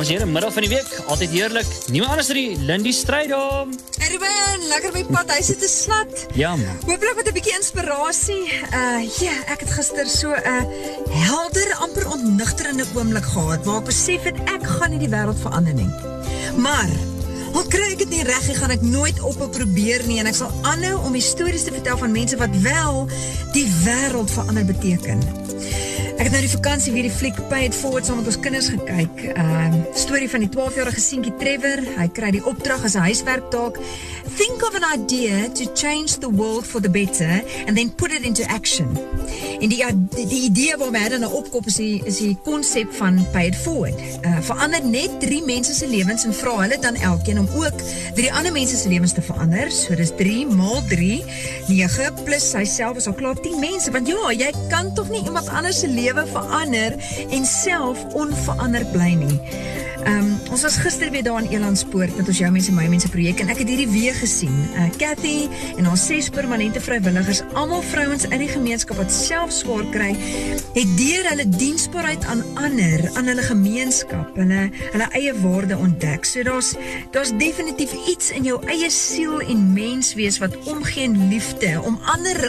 Dames en heren, middel van die week, altyd heerlijk. Niemand anders die Lindy Strijdom. Hey Ruben, lekker by pad, hy sit te slat. Ja man. Hoopelik met 'n bietjie inspirasie. Uh ja, ek het gister so 'n uh, helder, amper ontnugterende oomblik gehad waar ek besef het ek gaan nie die wêreld verander nie. Maar Al kry ek dit nie reg nie, gaan ek nooit ophou probeer nie en ek sal aanhou om stories te vertel van mense wat wel die wêreld verander beteken. Ek het nou die vakansie weer die fliek Pay It Forward saam met ons kinders gekyk. Ehm uh, storie van die 12-jarige seentjie Trevor. Hy kry die opdrag as 'n huiswerktaak. Think of an idea to change the world for the better and then put it into action. En die die, idee waarmee hy dan nou opkop is die is die konsep van Pay It Forward. Uh verander net 3 mense se lewens en vra hulle dan elkeen om ook drie ander mense se lewens te verander. So dis 3 maal 3 9 plus hy self is al klaar 10 mense want ja, jy kan tog nie iemand anders se lewe lewe verander en self onveranderd bly nie. Ehm um, ons was gister weer daar in Elandspoort met ons jou mense my mense projek en ek het hierdie weer gesien. Uh Cathy en haar ses permanente vrywilligers, almal vrouens in die gemeenskap wat self swaar kry, het deur hulle diensbaarheid aan ander, aan hulle gemeenskap, hulle hulle eie waarde ontdek. So daar's daar's definitief iets in jou eie siel en menswees wat omgee en liefde, om ander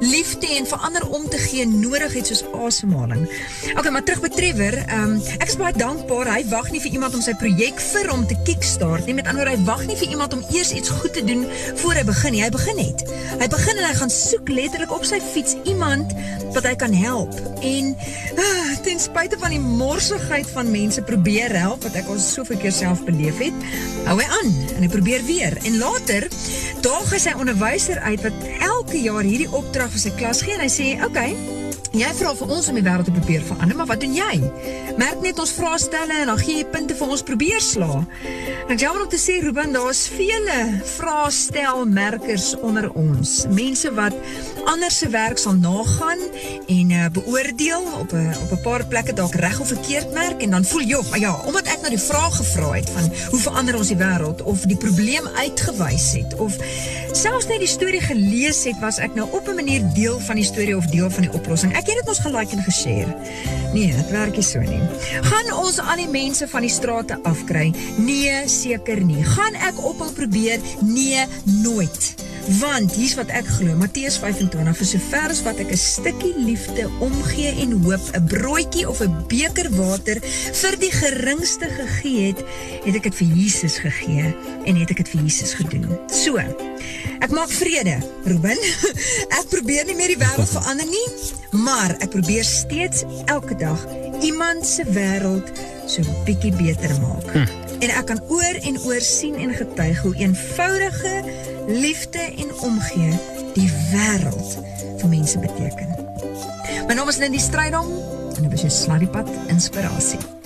liefde en vir ander om te gee nodig het soos asemhaling. Okay, maar terug by Trevor, ehm um, ek is baie dankbaar hy wag nie vir iemand om sy projek vir hom te kickstart nie. Met ander woorde, hy wag nie vir iemand om eers iets goed te doen voor hy begin nie. Hy begin net. Hy begin en hy gaan soek letterlik op sy fiets iemand wat hy kan help. En uh, ten spyte van die morsigheid van mense probeer help wat ek al soveel keer self beleef het, hou hy aan en hy probeer weer. En later daag hy sy onderwyser uit wat elke jaar hierdie opdrag vir sy klas gee en hy sê, "Oké, okay, Jy vra vir ons om die wêreld te probeer verander, maar wat doen jy? Merk net ons vraestelle en dan gee jy punte vir ons probeer sla. Ek jammer om te sê Ruben, daar's vele vraestelmerkers onder ons. Mense wat ander se werk sal nagaan en uh, beoordeel op 'n op 'n paar plekke dalk reg of verkeerd merk en dan voel jy, ja, omdat ek nou die vraag gevra het van hoe verander ons die wêreld of die probleem uitgewys het of selfs net die storie gelees het, was ek nou op 'n manier deel van die storie of deel van die oplossing. Ek het dit ons gelike en geshare. Nee, dit werk nie so nie. Gaan ons al die mense van die strate afkry? Nee, seker nie. Gaan ek ophou probeer? Nee, nooit. Want hier's wat ek glo, Matteus 25, vir sover as wat ek 'n stukkie liefde omgee en hoop, 'n broodjie of 'n beker water vir die geringste gegee het, het ek dit vir Jesus gegee en het ek dit vir Jesus gedoen. So, ek maak vrede, Ruben. Ek probeer nie meer die wêreld verander nie, maar ek probeer steeds elke dag iemand se wêreld so bietjie beter maak. Hm. En ek kan oor en oor sien en getuig hoe eenvoudige liefde en omgee die wêreld vir mense beteken. My naam is Lindy Strydom en ek is 'n sladdiepad inspirasie.